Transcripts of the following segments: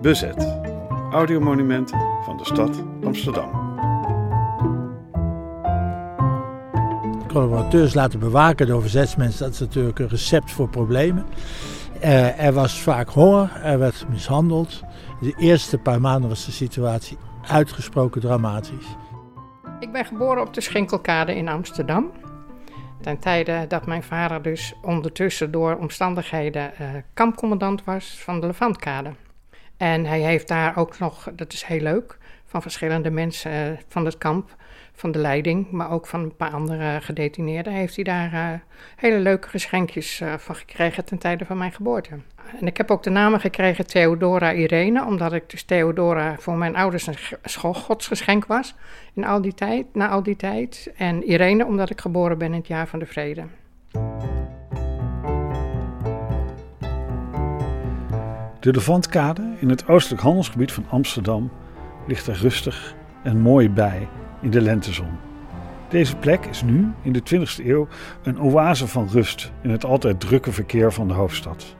Bezet. Audiomonumenten van de stad Amsterdam. Collaborateurs laten bewaken door verzetsmensen, dat is natuurlijk een recept voor problemen. Uh, er was vaak honger, er werd mishandeld. De eerste paar maanden was de situatie uitgesproken dramatisch. Ik ben geboren op de Schinkelkade in Amsterdam. Ten tijde dat mijn vader dus ondertussen door omstandigheden uh, kampcommandant was van de Levantkade. En hij heeft daar ook nog, dat is heel leuk, van verschillende mensen uh, van het kamp, van de leiding, maar ook van een paar andere gedetineerden, heeft hij daar uh, hele leuke geschenkjes van gekregen ten tijde van mijn geboorte. En ik heb ook de namen gekregen Theodora Irene, omdat ik dus Theodora voor mijn ouders een godsgeschenk was in al die tijd, na al die tijd. En Irene omdat ik geboren ben in het jaar van de vrede. De Levantkade in het oostelijk handelsgebied van Amsterdam ligt er rustig en mooi bij in de lentezon. Deze plek is nu, in de 20e eeuw, een oase van rust in het altijd drukke verkeer van de hoofdstad.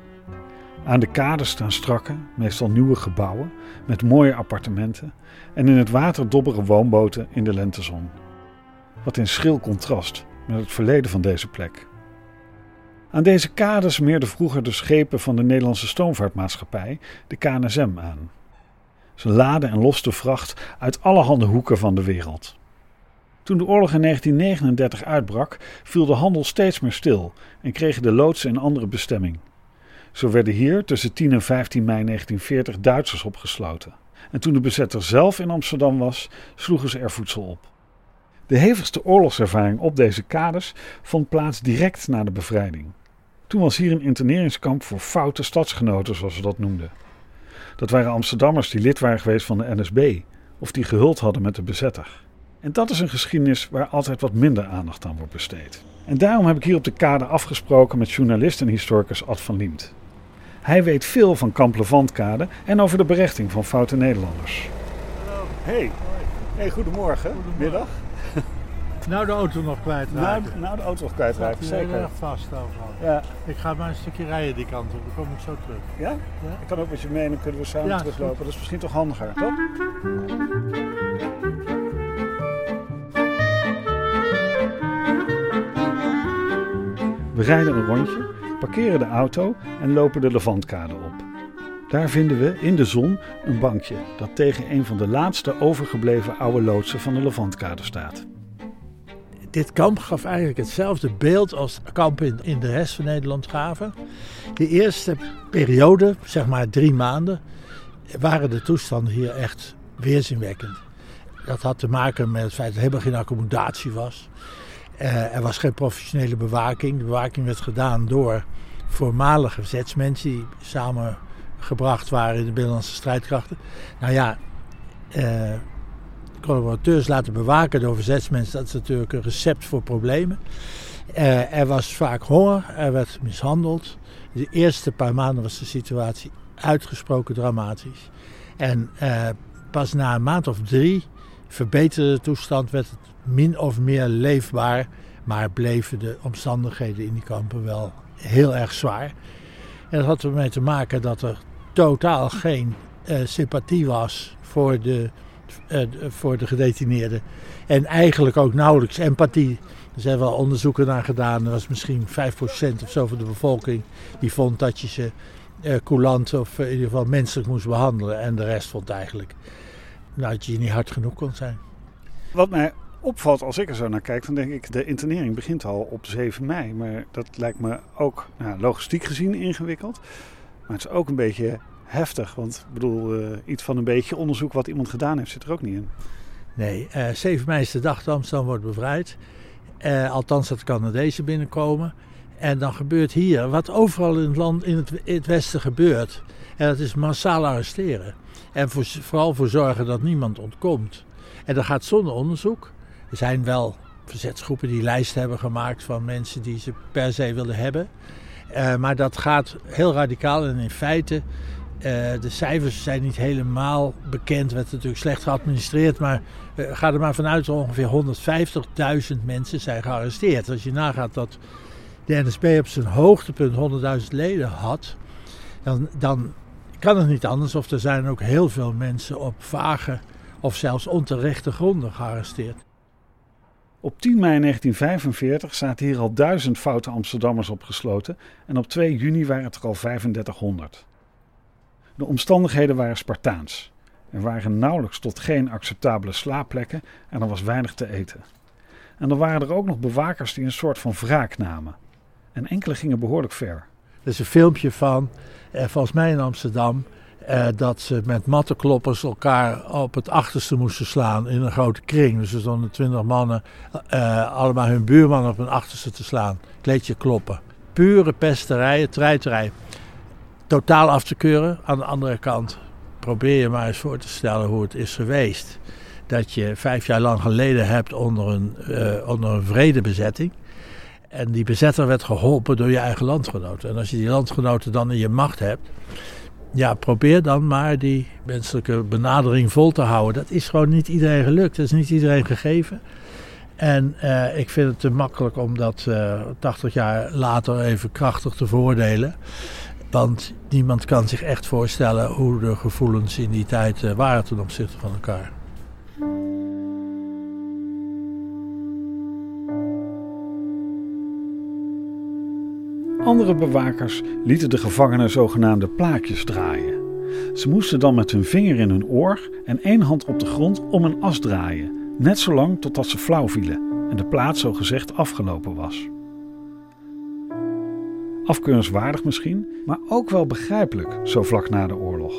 Aan de kade staan strakke, meestal nieuwe gebouwen met mooie appartementen en in het water dobberen woonboten in de lentezon. Wat in schril contrast met het verleden van deze plek. Aan deze kade smeerden vroeger de schepen van de Nederlandse stoomvaartmaatschappij, de KNSM, aan. Ze laden en losten vracht uit allerhande hoeken van de wereld. Toen de oorlog in 1939 uitbrak, viel de handel steeds meer stil en kregen de loodsen een andere bestemming. Zo werden hier tussen 10 en 15 mei 1940 Duitsers opgesloten. En toen de bezetter zelf in Amsterdam was, sloegen ze er voedsel op. De hevigste oorlogservaring op deze kades vond plaats direct na de bevrijding. Toen was hier een interneringskamp voor foute stadsgenoten, zoals ze dat noemden. Dat waren Amsterdammers die lid waren geweest van de NSB of die gehuld hadden met de bezetter. En dat is een geschiedenis waar altijd wat minder aandacht aan wordt besteed. En daarom heb ik hier op de kade afgesproken met journalist en historicus Ad van Liemt. Hij weet veel van Kamp Levantkade en over de berechting van foute Nederlanders. Hallo. Hey. Hey, goedemorgen. goedemorgen. Middag. Nou de auto nog kwijtraken. Nou, nou de auto nog kwijtraken, zeker. heel erg vast overal. Ja. Ik ga maar een stukje rijden die kant op, dan kom ik zo terug. Ja? Ja. Ik kan ook met je mee en dan kunnen we samen Ja, teruglopen. Dat is misschien toch handiger, toch? We rijden een rondje, parkeren de auto en lopen de Levantkade op. Daar vinden we in de zon een bankje dat tegen een van de laatste overgebleven oude loodsen van de Levantkade staat. Dit kamp gaf eigenlijk hetzelfde beeld als kampen in de rest van Nederland gaven. De eerste periode, zeg maar drie maanden, waren de toestanden hier echt weerzinwekkend. Dat had te maken met het feit dat er helemaal geen accommodatie was. Uh, er was geen professionele bewaking. De bewaking werd gedaan door voormalige verzetsmensen die samengebracht waren in de Binnenlandse strijdkrachten. Nou ja, uh, collaborateurs laten bewaken door verzetsmensen, dat is natuurlijk een recept voor problemen. Uh, er was vaak honger, er werd mishandeld. De eerste paar maanden was de situatie uitgesproken dramatisch. En pas na een maand of drie verbeterde de toestand, werd het min of meer leefbaar. Maar bleven de omstandigheden in die kampen wel heel erg zwaar. En dat had ermee te maken dat er totaal geen uh, sympathie was voor de, voor de gedetineerden. En eigenlijk ook nauwelijks empathie. Er zijn wel onderzoeken naar gedaan. Er was misschien 5% of zo van de bevolking die vond dat je ze uh, coulant of in ieder geval menselijk moest behandelen. En de rest vond eigenlijk dat je niet hard genoeg kon zijn. Wat mij opvalt als ik er zo naar kijk, dan denk ik de internering begint al op 7 mei. Maar dat lijkt me ook nou, logistiek gezien ingewikkeld. Maar het is ook een beetje heftig. Want ik bedoel, uh, iets van een beetje onderzoek wat iemand gedaan heeft zit er ook niet in. Nee, uh, 7 mei is de dag dat Amsterdam wordt bevrijd. Uh, althans, dat Canadezen binnenkomen. En dan gebeurt hier, wat overal in het land, in het, Westen gebeurt. En dat is massaal arresteren. En voor, vooral voor zorgen dat niemand ontkomt. En dat gaat zonder onderzoek. Er zijn wel verzetsgroepen die lijsten hebben gemaakt van mensen die ze per se willen hebben. Uh, maar dat gaat heel radicaal en in feite, de cijfers zijn niet helemaal bekend. werd natuurlijk slecht geadministreerd, maar uh, ga er maar vanuit dat ongeveer 150.000 mensen zijn gearresteerd. Als je nagaat dat de NSB op zijn hoogtepunt 100.000 leden had, dan, dan kan het niet anders of er zijn ook heel veel mensen op vage of zelfs onterechte gronden gearresteerd. Op 10 mei 1945 zaten hier al duizend foute Amsterdammers opgesloten en op 2 juni waren het er al 3500. De omstandigheden waren Spartaans. Er waren nauwelijks tot geen acceptabele slaapplekken en er was weinig te eten. En dan waren er ook nog bewakers die een soort van wraak namen. En enkele gingen behoorlijk ver. Er is een filmpje van, eh, volgens mij in Amsterdam, eh, dat ze met mattenkloppers elkaar op het achterste moesten slaan in een grote kring. Dus er stonden twintig mannen, eh, allemaal hun buurman op hun achterste te slaan. Kleedje kloppen. Pure pesterijen, treiterij. Totaal af te keuren. Aan de andere kant, probeer je maar eens voor te stellen hoe het is geweest. Dat je vijf jaar lang geleden hebt onder een, uh, onder een vredebezetting. En die bezetter werd geholpen door je eigen landgenoten. En als je die landgenoten dan in je macht hebt, ja, probeer dan maar die menselijke benadering vol te houden. Dat is gewoon niet iedereen gelukt. Dat is niet iedereen gegeven. En uh, ik vind het te makkelijk om dat uh, eh, 80 jaar later even krachtig te veroordelen. Want niemand kan zich echt voorstellen hoe de gevoelens in die tijd uh, waren ten opzichte van elkaar. Andere bewakers lieten de gevangenen zogenaamde plaatjes draaien. Ze moesten dan met hun vinger in hun oor en één hand op de grond om een as draaien, net zolang totdat ze flauw vielen en de plaat zogezegd afgelopen was. Afkeurenswaardig misschien, maar ook wel begrijpelijk zo vlak na de oorlog.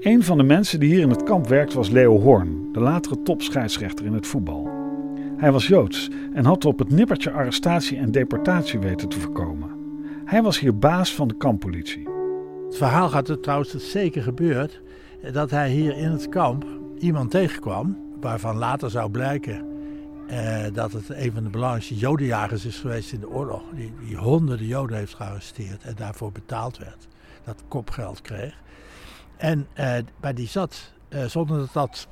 Een van de mensen die hier in het kamp werkte was Leo Horn, de latere topscheidsrechter in het voetbal. Hij was Joods en had op het nippertje arrestatie en deportatie weten te voorkomen. Hij was hier baas van de kamppolitie. Het verhaal gaat er trouwens het zeker gebeurd dat hij hier in het kamp iemand tegenkwam, waarvan later zou blijken eh, dat het een van de belangrijkste jodenjagers is geweest in de oorlog. Die, die honderden joden heeft gearresteerd en daarvoor betaald werd. Dat kopgeld kreeg. En, eh, die zat eh, zonder dat dat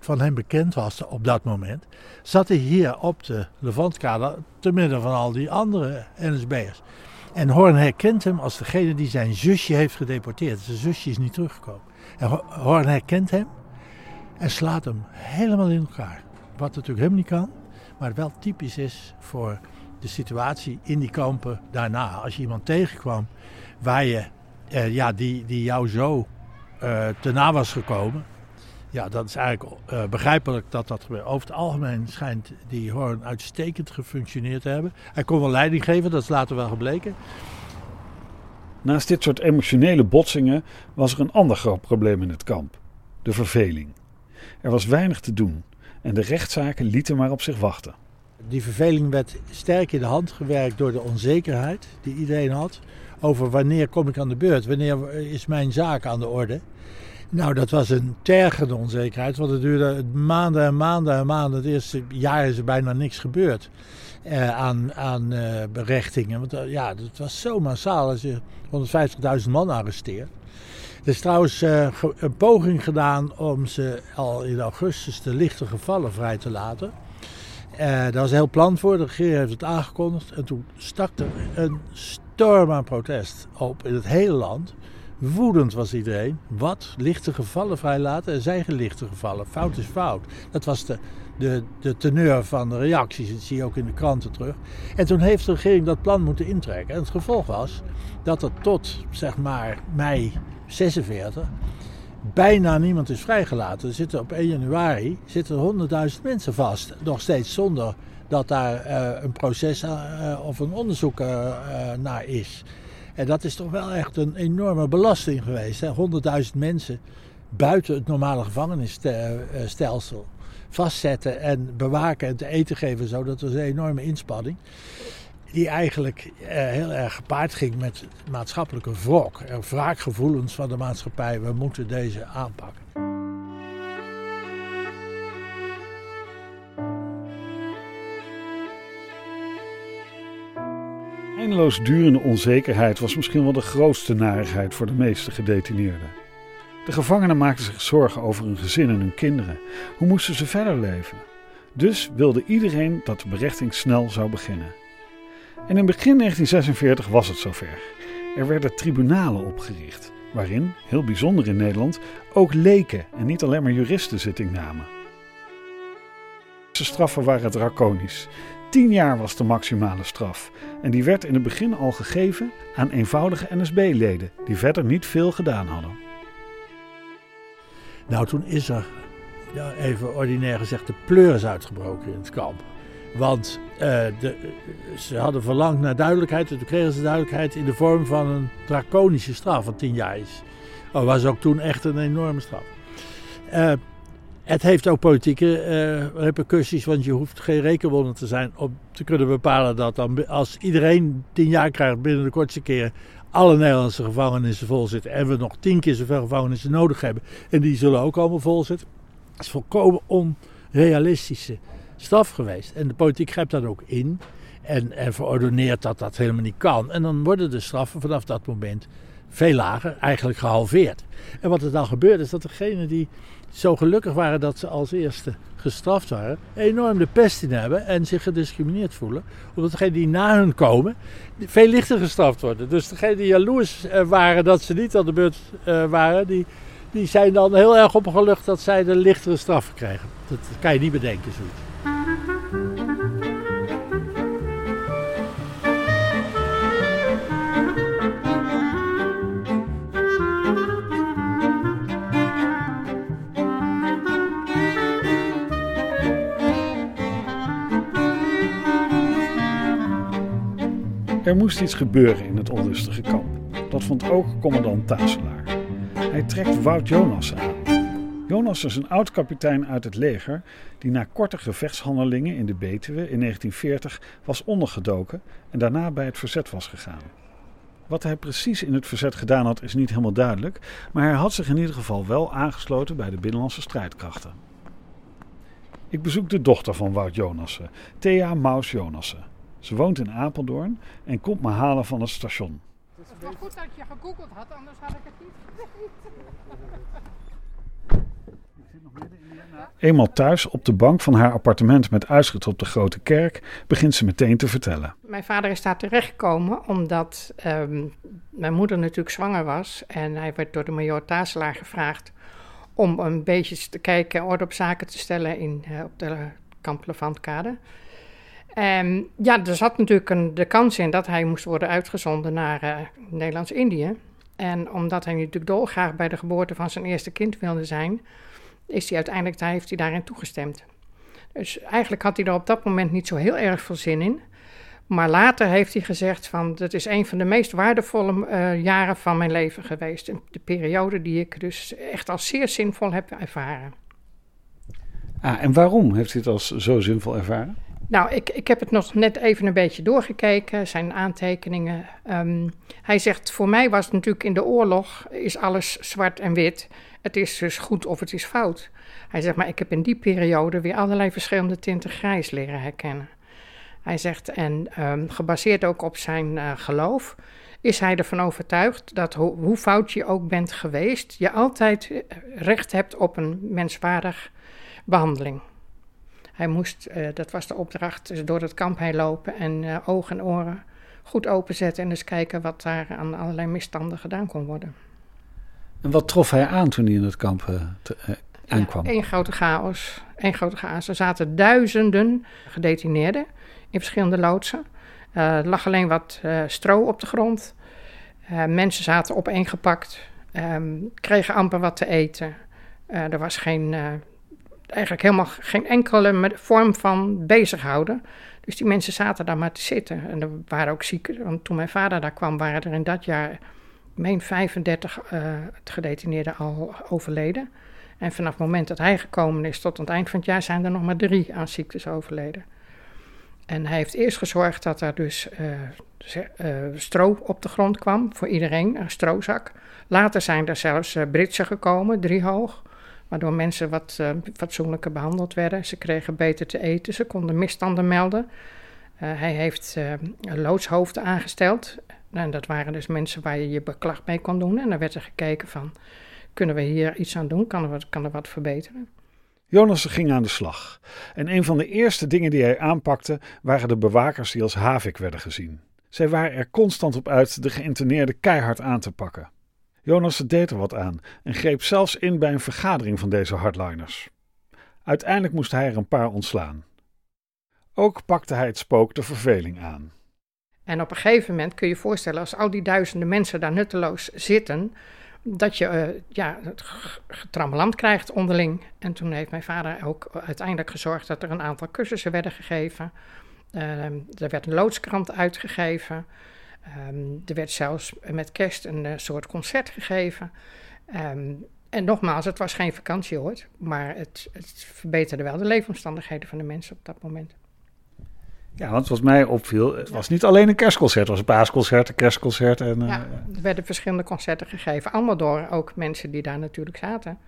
van, hem bekend was op dat moment, zat hij hier op de Levantkade te midden van al die andere NSB'ers. En Horn herkent hem als degene die zijn zusje heeft gedeporteerd. Zijn zusje is niet teruggekomen. En Horn herkent hem en slaat hem helemaal in elkaar. Wat natuurlijk helemaal niet kan, maar wel typisch is voor de situatie in die kampen daarna. Als je iemand tegenkwam waar je, eh, ja, die, die jou zo uh, te na was gekomen, ja, dat is eigenlijk uh, begrijpelijk dat dat gebeurt. Over het algemeen schijnt die hoorn uitstekend gefunctioneerd te hebben. Hij kon wel leiding geven, dat is later wel gebleken. Naast dit soort emotionele botsingen was er een ander groot probleem in het kamp: de verveling. Er was weinig te doen en de rechtszaken lieten maar op zich wachten. Die verveling werd sterk in de hand gewerkt door de onzekerheid die iedereen had over wanneer kom ik aan de beurt, wanneer is mijn zaak aan de orde. Nou, dat was een tergende onzekerheid, want het duurde maanden en maanden en maanden. Het eerste jaar is er bijna niks gebeurd eh, aan, aan uh, berechtingen. Want uh, ja, het was zo massaal als je 150.000 man arresteert. Er is trouwens uh, een poging gedaan om ze al in augustus de lichte gevallen vrij te laten. daar was een heel plan voor, de regering heeft het aangekondigd. En toen stak er een storm aan protest op in het hele land. Woedend was iedereen. Wat? Lichte gevallen vrijlaten? Er zijn geen lichte gevallen. Fout is fout. Dat was de, de, de teneur van de reacties. Dat zie je ook in de kranten terug. En toen heeft de regering dat plan moeten intrekken. En het gevolg was dat er tot, zeg maar, mei 46 bijna niemand is vrijgelaten. Er zitten op 1 januari zitten 100.000 mensen vast. Nog steeds zonder dat daar uh, een proces uh, of een onderzoek naar is. En dat is toch wel echt een enorme belasting geweest. 100.000 mensen buiten het normale gevangenisstelsel vastzetten en bewaken en te eten geven. Zo, dat was een enorme inspanning. Die eigenlijk eh, heel erg gepaard ging met maatschappelijke wrok. En wraakgevoelens van de maatschappij. We moeten deze aanpakken. eindeloos durende onzekerheid was misschien wel de grootste narigheid voor de meeste gedetineerden. De gevangenen maakten zich zorgen over hun gezin en hun kinderen. Hoe moesten ze verder leven? Dus wilde iedereen dat de berechting snel zou beginnen. En in begin 1946 was het zover. Er werden tribunalen opgericht, waarin, heel bijzonder in Nederland, ook leken en niet alleen maar juristen zitting namen. De straffen waren draconisch. Tien jaar was de maximale straf en die werd in het begin al gegeven aan eenvoudige NSB-leden die verder niet veel gedaan hadden. Nou, toen is er, ja, even ordinair gezegd, de pleuris uitgebroken in het kamp. Want uh, de, ze hadden verlangd naar duidelijkheid en toen kregen ze duidelijkheid in de vorm van een draconische straf van tien jaar. Dat was ook toen echt een enorme straf. Uh, het heeft ook politieke uh, repercussies, want je hoeft geen rekenwonder te zijn om te kunnen bepalen dat als iedereen tien jaar krijgt binnen de kortste keer alle Nederlandse gevangenissen vol zitten en we nog tien keer zoveel gevangenissen nodig hebben en die zullen ook allemaal vol zitten. Dat is volkomen onrealistische straf geweest. En de politiek grijpt dat ook in en, en verordoneert dat dat helemaal niet kan. En dan worden de straffen vanaf dat moment veel lager, eigenlijk gehalveerd. En wat er dan gebeurt is dat degenen die zo gelukkig waren dat ze als eerste gestraft waren, enorm de pest in hebben en zich gediscrimineerd voelen. Omdat degenen die na hun komen veel lichter gestraft worden. Dus degenen die jaloers eh, waren dat ze niet aan de beurt uh, waren, die, die zijn dan heel erg opgelucht dat zij de lichtere straffen krijgen. Dat kan je niet bedenken, zoiets. Er moest iets gebeuren in het onrustige kamp. Dat vond ook commandant Taselaar. Hij trekt Wout Jonas aan. Jonas is een oud kapitein uit het leger die na korte gevechtshandelingen in de Betuwe in 1940 was ondergedoken en daarna bij het verzet was gegaan. Wat hij precies in het verzet gedaan had is niet helemaal duidelijk, maar hij had zich in ieder geval wel aangesloten bij de binnenlandse strijdkrachten. Ik bezoek de dochter van Wout Jonassen, Thea Maus Jonassen. Ze woont in Apeldoorn en komt me halen van het station. Het is wel goed dat je gegoogeld had, anders had ik het niet Eenmaal thuis op de bank van haar appartement met uitzicht op de grote kerk, begint ze meteen te vertellen. Mijn vader is daar terechtgekomen omdat um, mijn moeder natuurlijk zwanger was. En hij werd door de major Taselaar gevraagd om een beetje te kijken, orde op zaken te stellen in, uh, op de Kamp Levantkade. Um, ja, er zat natuurlijk een, de kans in dat hij moest worden uitgezonden naar uh, Nederlands-Indië. En omdat hij natuurlijk dolgraag bij de geboorte van zijn eerste kind wilde zijn, is hij uiteindelijk, daar heeft hij daarin toegestemd. Dus eigenlijk had hij er op dat moment niet zo heel erg veel zin in. Maar later heeft hij gezegd van, dat is een van de meest waardevolle uh, jaren van mijn leven geweest. De periode die ik dus echt als zeer zinvol heb ervaren. Ah, en waarom heeft hij het als zo zinvol ervaren? Nou, ik, ik heb het nog net even een beetje doorgekeken, zijn aantekeningen. Um, hij zegt, voor mij was het natuurlijk in de oorlog, is alles zwart en wit. Het is dus goed of het is fout. Hij zegt, maar ik heb in die periode weer allerlei verschillende tinten grijs leren herkennen. Hij zegt, en um, gebaseerd ook op zijn uh, geloof, is hij ervan overtuigd dat ho hoe fout je ook bent geweest, je altijd eh, recht hebt op een menswaardig behandeling. Hij moest, uh, dat was de opdracht, dus door het kamp heen lopen en uh, ogen en oren goed openzetten en eens kijken wat daar aan allerlei misstanden gedaan kon worden. En wat trof hij aan toen hij in het kamp uh, te, aankwam? Eén grote chaos. Eén grote chaos. Er zaten duizenden gedetineerden in verschillende loodsen. er lag alleen wat stro op de grond. mensen zaten opeengepakt, um, kregen amper wat te eten. er was geen eigenlijk helemaal geen enkele vorm van bezighouden. Dus die mensen zaten daar maar te zitten. En er waren ook zieken. Want toen mijn vader daar kwam, waren er in dat jaar, meen 35 uh, gedetineerden al overleden. En vanaf het moment dat hij gekomen is tot het eind van het jaar zijn er nog maar drie aan ziektes overleden. En hij heeft eerst gezorgd dat er dus uh, stro op de grond kwam voor iedereen, een strozak. Later zijn er zelfs Britsen gekomen, drie hoog waardoor mensen wat uh, fatsoenlijker behandeld werden. Ze kregen beter te eten, ze konden misstanden melden. Uh, hij heeft uh, loodshoofden aangesteld. En dat waren dus mensen waar je je beklacht mee kon doen. En dan werd er gekeken van, kunnen we hier iets aan doen? Kan er, kan er wat verbeteren? Jonas ging aan de slag. En een van de eerste dingen die hij aanpakte waren de bewakers die als havik werden gezien. Zij waren er constant op uit de geïnterneerden keihard aan te pakken. Jonas deed er wat aan en greep zelfs in bij een vergadering van deze hardliners. Uiteindelijk moest hij er een paar ontslaan. Ook pakte hij het spook de verveling aan. En op een gegeven moment kun je je voorstellen, als al die duizenden mensen daar nutteloos zitten, dat je uh, ja, het krijgt onderling. En toen heeft mijn vader ook uiteindelijk gezorgd dat er een aantal cursussen werden gegeven. Uh, er werd een loodskrant uitgegeven. Um, er werd zelfs met kerst een uh, soort concert gegeven. Um, en nogmaals, het was geen vakantie hoor, maar het, het verbeterde wel de leefomstandigheden van de mensen op dat moment. Ja, want wat mij opviel, het was niet alleen een kerstconcert, het was een paasconcert, een kerstconcert. En, ja, er werden verschillende concerten gegeven, allemaal door ook mensen die daar natuurlijk zaten.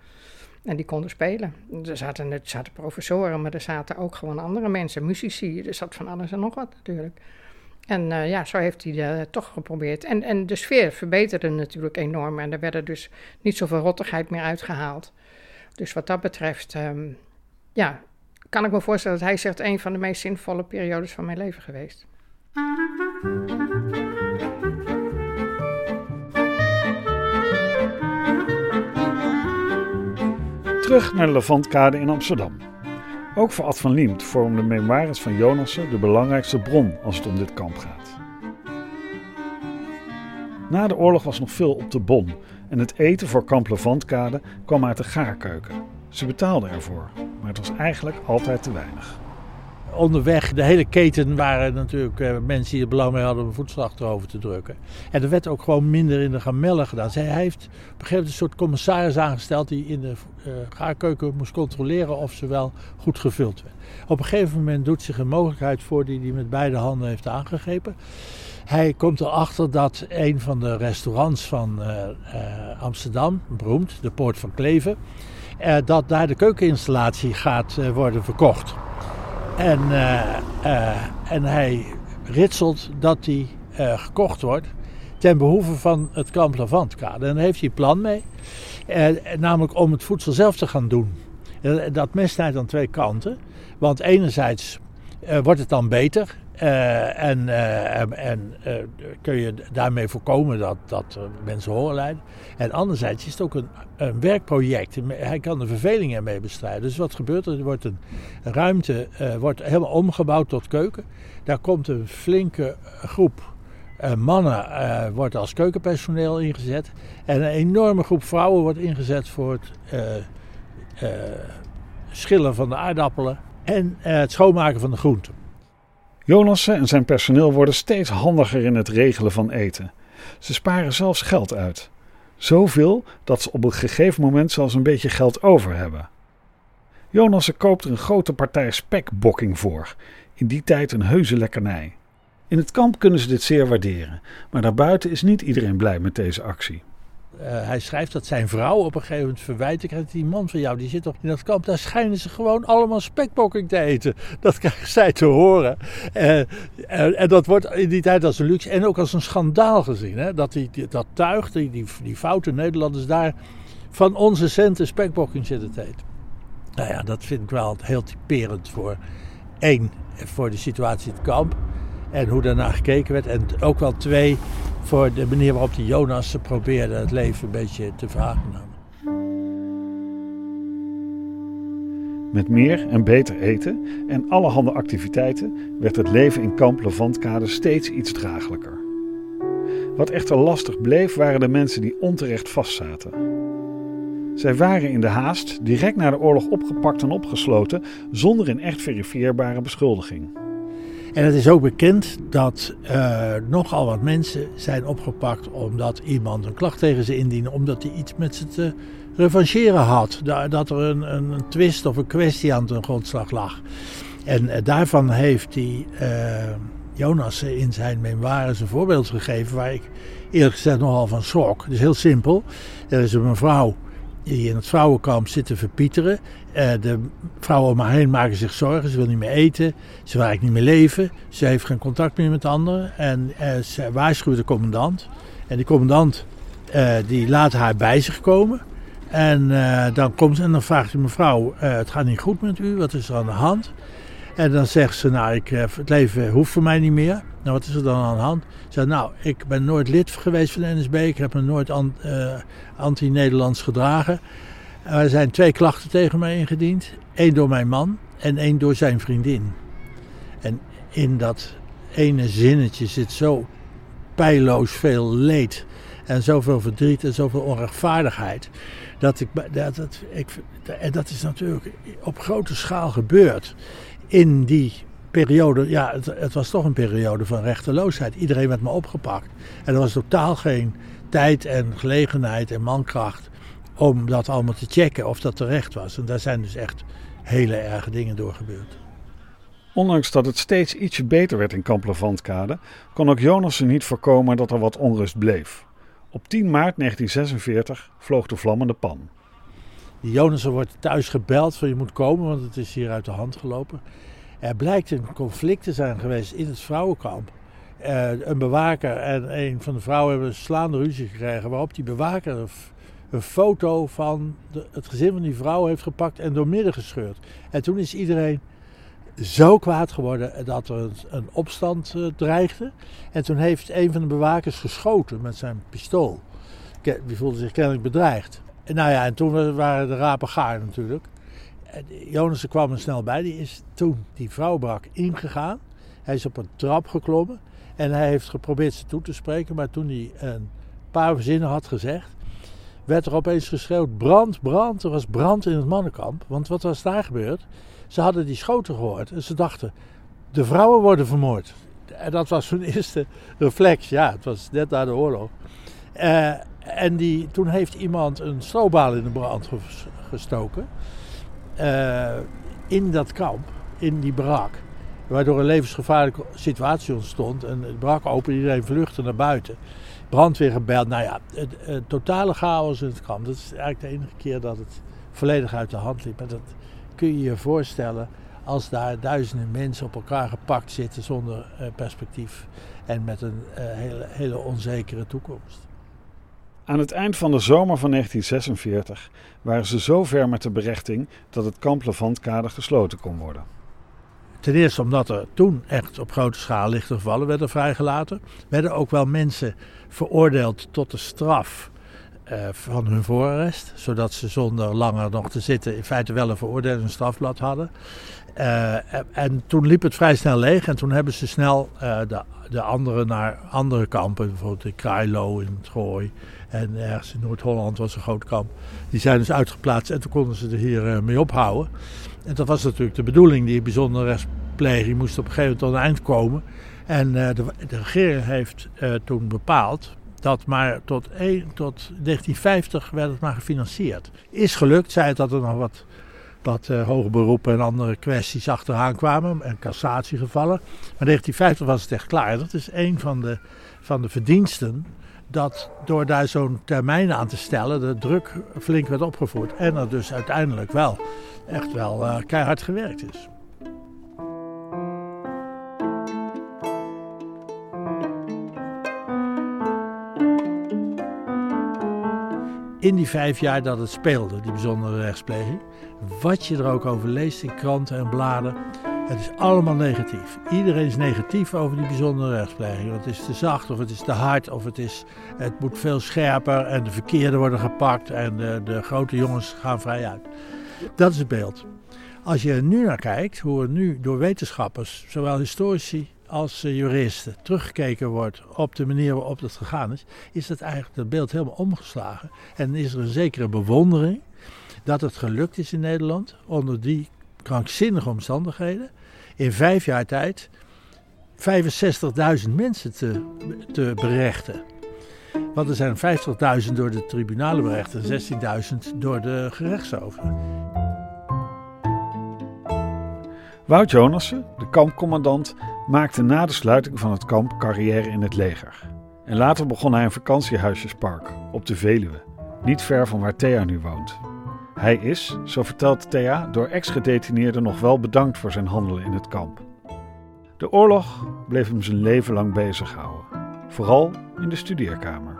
En die konden spelen. Er zaten, er zaten professoren, maar er zaten ook gewoon andere mensen, muzici. Er zat van alles en nog wat natuurlijk. En uh, ja, zo heeft hij uh, toch geprobeerd. En, en de sfeer verbeterde natuurlijk enorm. En er werden dus niet zoveel rottigheid meer uitgehaald. Dus wat dat betreft, um, ja, kan ik me voorstellen dat hij zegt een van de meest zinvolle periodes van mijn leven geweest. Terug naar de Levantkade in Amsterdam. Ook voor Ad van Liemt vormde de memoires van Jonassen de belangrijkste bron als het om dit kamp gaat. Na de oorlog was nog veel op de bon en het eten voor kamp Levantkade kwam uit de gaarkeuken. Ze betaalden ervoor, maar het was eigenlijk altijd te weinig. Onderweg, de hele keten waren natuurlijk uh, mensen die er belang mee hadden om voedsel achterover te drukken. En er werd ook gewoon minder in de gamellen gedaan. Zij heeft op een gegeven moment een soort commissaris aangesteld die in de uh, gaarkeuken moest controleren of ze wel goed gevuld werd. Op een gegeven moment doet zich een mogelijkheid voor die hij met beide handen heeft aangegrepen. Hij komt erachter dat een van de restaurants van uh, Amsterdam, beroemd, de Poort van Kleven, dat daar de keukeninstallatie gaat worden verkocht. En, uh, en hij ritselt dat die gekocht wordt ten behoeve van het kamp Lavantkade. En daar heeft hij plan mee, namelijk om het voedsel zelf te gaan doen. dat mes snijdt aan twee kanten, want enerzijds wordt het dan beter uh, en, uh, en uh, kun je daarmee voorkomen dat, dat mensen horen lijden. En anderzijds is het ook een, een werkproject. Hij kan de verveling ermee bestrijden. Dus wat gebeurt er? Er wordt een ruimte wordt helemaal omgebouwd tot keuken. Daar komt een flinke groep mannen wordt als keukenpersoneel ingezet. En een enorme groep vrouwen wordt ingezet voor het schillen van de aardappelen en het schoonmaken van de groenten. Jonassen en zijn personeel worden steeds handiger in het regelen van eten. Ze sparen zelfs geld uit. Zoveel dat ze op een gegeven moment zelfs een beetje geld over hebben. Jonassen koopt er een grote partij spekbokking voor, in die tijd een heuse lekkernij. In het kamp kunnen ze dit zeer waarderen, maar daarbuiten is niet iedereen blij met deze actie. Uh, hij schrijft dat zijn vrouw op een gegeven moment verwijt. Ik die man van jou, die zit toch in dat kamp. Daar schijnen ze gewoon allemaal spekbokking te eten. Dat krijgen zij te horen. Uh, uh, en dat wordt in die tijd als een luxe en ook als een schandaal gezien. Hè? Dat die, dat tuig, die, die, die foute Nederlanders daar van onze centen spekbokking zitten te eten. Nou ja, dat vind ik wel heel typerend voor één, voor de situatie in het kamp. En hoe daarna gekeken werd. En ook wel twee, voor de manier waarop de Jonas probeerde het leven een beetje te verhagen. Met meer en beter eten en allerhande activiteiten werd het leven in kamp Levantkade steeds iets draaglijker. Wat echter lastig bleef waren de mensen die onterecht vastzaten. Zij waren in de haast direct na de oorlog opgepakt en opgesloten zonder een echt verifieerbare beschuldiging. En het is ook bekend dat uh, nogal wat mensen zijn opgepakt omdat iemand een klacht tegen ze indiende, omdat hij iets met ze te revancheren had. Dat er een, een, een twist of een kwestie aan ten grondslag lag. En uh, daarvan heeft hij uh, Jonas in zijn memoires een voorbeeld gegeven waar ik eerlijk gezegd nogal van schrok. Het is heel simpel. Er is een mevrouw die in het vrouwenkamp zitten verpieteren. Uh, de vrouwen om haar heen maken zich zorgen. Ze wil niet meer eten. Ze wil eigenlijk niet meer leven. Ze heeft geen contact meer met anderen. En uh, ze waarschuwt de commandant. En die commandant uh, die laat haar bij zich komen. En dan komt en dan vraagt hij mevrouw, het gaat niet goed met u, wat is er aan de hand? En dan zegt ze, nou, ik, eh, het leven hoeft voor mij niet meer. Nou, wat is er dan aan de hand? Ze zegt, nou, ik ben nooit lid geweest van de NSB. Ik heb me nooit uh, anti-Nederlands gedragen. Er zijn twee klachten tegen mij ingediend. Eén door mijn man en één door zijn vriendin. En in dat ene zinnetje zit zo pijloos veel leed en zoveel verdriet en zoveel onrechtvaardigheid. Dat ik, dat, dat, ik, en dat is natuurlijk op grote schaal gebeurd in die periode. Ja, het, was toch een periode van rechteloosheid. Iedereen werd me opgepakt. En er was totaal geen tijd en gelegenheid en mankracht om dat allemaal te checken of dat terecht was. En daar zijn dus echt hele erge dingen door gebeurd. Ondanks dat het steeds ietsje beter werd in Kamp Levantkade, kon ook Jonassen niet voorkomen dat er wat onrust bleef. Op 10 maart 1946 vloog de vlammende pan. Die Jonassen wordt thuis gebeld van je moet komen, want het is hier uit de hand gelopen. Er blijkt een conflict te zijn geweest in het vrouwenkamp. Uh, een bewaker en een van de vrouwen hebben een slaande ruzie gekregen, waarop die bewaker een foto van de, het gezin van die vrouw heeft gepakt en doormidden gescheurd. En toen is iedereen zo kwaad geworden dat er een, een opstand uh, dreigde. En toen heeft een van de bewakers geschoten met zijn pistool. Die voelde zich kennelijk bedreigd. Nou ja, en toen waren de rapen gaar natuurlijk. En Jonassen kwam er snel bij. Die is toen die vrouw brak ingegaan. Hij is op een trap geklommen. En hij heeft geprobeerd ze toe te spreken. Maar toen hij een paar zinnen had gezegd, werd er opeens geschreeuwd: brand, brand. Er was brand in het mannenkamp. Want wat was daar gebeurd? Ze hadden die schoten gehoord en ze dachten: de vrouwen worden vermoord. En dat was hun eerste reflex. Ja, het was net na de oorlog. Uh, en die, toen heeft iemand een strobaal in de brand gestoken. Uh, in dat kamp, in die barak. Waardoor een levensgevaarlijke situatie ontstond. En het brak open, iedereen vluchtte naar buiten. Brandweer gebeld. Nou ja, het, totale chaos in het kamp. Dat is eigenlijk de enige keer dat het volledig uit de hand liep. En dat, kun je je voorstellen als daar duizenden mensen op elkaar gepakt zitten zonder uh, perspectief en met een hele, hele onzekere toekomst. Aan het eind van de zomer van 1946 waren ze zo ver met de berechting dat het kamp Levantkade gesloten kon worden. Ten eerste omdat er toen echt op grote schaal lichte gevallen werden vrijgelaten. Werden ook wel mensen veroordeeld tot de straf uh, van hun voorarrest. Zodat ze zonder langer nog te zitten in feite wel een veroordeling een strafblad hadden. Uh, en toen liep het vrij snel leeg en toen hebben ze snel uh, de, de anderen naar andere kampen. Bijvoorbeeld in Krailo in het Gooi en ergens in Noord-Holland was een groot kamp. Die zijn dus uitgeplaatst en toen konden ze er hier mee ophouden. En dat was natuurlijk de bedoeling. Die bijzondere rechtspleging moest op een gegeven moment tot een eind komen. En de, de regering heeft toen bepaald dat maar tot, 1, tot 1950 werd het maar gefinancierd. Is gelukt, zei het dat er nog wat, wat uh, hoge beroepen en andere kwesties achteraan kwamen en cassatiegevallen. Maar 1950 was het echt klaar. Dat is een van de, van de verdiensten dat door daar zo'n termijn aan te stellen de druk flink werd opgevoerd. En er dus uiteindelijk wel echt wel uh, keihard gewerkt is. In die vijf jaar dat het speelde, die bijzondere rechtspleging. Wat je er ook over leest in kranten en bladen, het is allemaal negatief. Iedereen is negatief over die bijzondere rechtspleging. Het is te zacht of het is te hard of het, is, het moet veel scherper en de verkeerden worden gepakt en de, de grote jongens gaan vrij uit. Dat is het beeld. Als je er nu naar kijkt, hoe er nu door wetenschappers, zowel historici als juristen teruggekeken wordt op de manier waarop dat gegaan is, is dat eigenlijk dat beeld helemaal omgeslagen. En is er een zekere bewondering dat het gelukt is in Nederland onder die krankzinnige omstandigheden in vijf jaar tijd 65.000 mensen te, te berechten. Want er zijn 50.000 door de tribunalen berecht en 16.000 door de gerechtshoven. Wout Jonassen, de kampcommandant, maakte na de sluiting van het kamp carrière in het leger. En later begon hij een vakantiehuisjespark op de Veluwe, niet ver van waar Thea nu woont. Hij is, zo vertelt Thea, door ex-gedetineerden nog wel bedankt voor zijn handelen in het kamp. De oorlog bleef hem zijn leven lang bezighouden, vooral in de studeerkamer.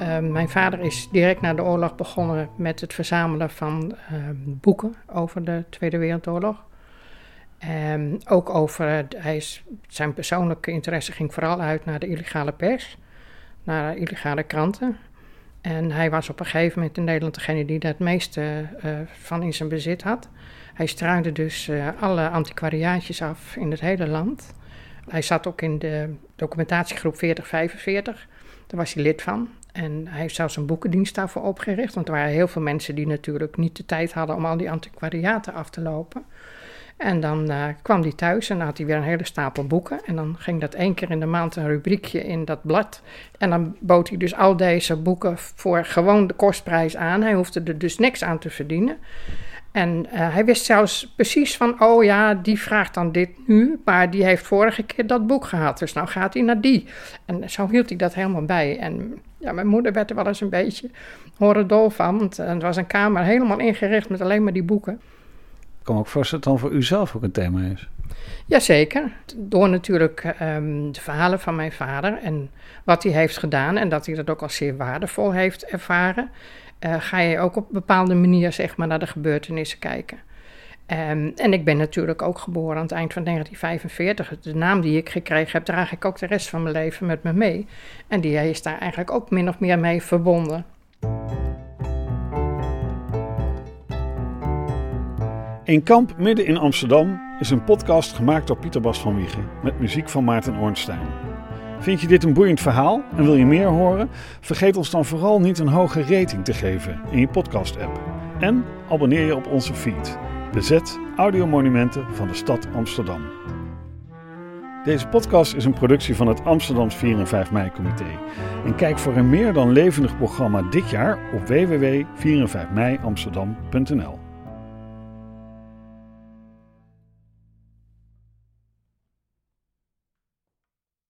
Uh, mijn vader is direct na de oorlog begonnen met het verzamelen van uh, boeken over de Tweede Wereldoorlog. Um, ook over, hij zijn persoonlijke interesse ging vooral uit naar de illegale pers, naar illegale kranten. En hij was op een gegeven moment in Nederland degene die daar het meeste uh, van in zijn bezit had. Hij struinde dus uh, alle antiquariaatjes af in het hele land. Hij zat ook in de documentatiegroep 4045, daar was hij lid van. En hij heeft zelfs een boekendienst daarvoor opgericht, want er waren heel veel mensen die natuurlijk niet de tijd hadden om al die antiquariaten af te lopen. En dan uh, kwam hij thuis en dan had hij weer een hele stapel boeken. En dan ging dat één keer in de maand een rubriekje in dat blad. En dan bood hij dus al deze boeken voor gewoon de kostprijs aan. Hij hoefde er dus niks aan te verdienen. En uh, hij wist zelfs precies van, oh ja, die vraagt dan dit nu, maar die heeft vorige keer dat boek gehad, dus nou gaat hij naar die. En zo hield hij dat helemaal bij. En ja, mijn moeder werd er wel eens een beetje horendol van, want het was een kamer helemaal ingericht met alleen maar die boeken. Ik kan ook voorstellen dat het dan voor u zelf ook een thema is. Jazeker. Door natuurlijk um, de verhalen van mijn vader en wat hij heeft gedaan en dat hij dat ook als zeer waardevol heeft ervaren, uh, ga je ook op bepaalde manier zeg maar, naar de gebeurtenissen kijken. Um, en ik ben natuurlijk ook geboren aan het eind van 1945. De naam die ik gekregen heb, draag ik ook de rest van mijn leven met me mee. En die is daar eigenlijk ook min of meer mee verbonden. In Kamp midden in Amsterdam is een podcast gemaakt door Pieter Bas van Wiegen met muziek van Maarten Ornstein. Vind je dit een boeiend verhaal en wil je meer horen? Vergeet ons dan vooral niet een hoge rating te geven in je podcast-app. En abonneer je op onze feed. Bezet audiomonumenten van de stad Amsterdam. Deze podcast is een productie van het Amsterdams 4 en 5 mei comité. En kijk voor een meer dan levendig programma dit jaar op www.4en5meiamsterdam.nl.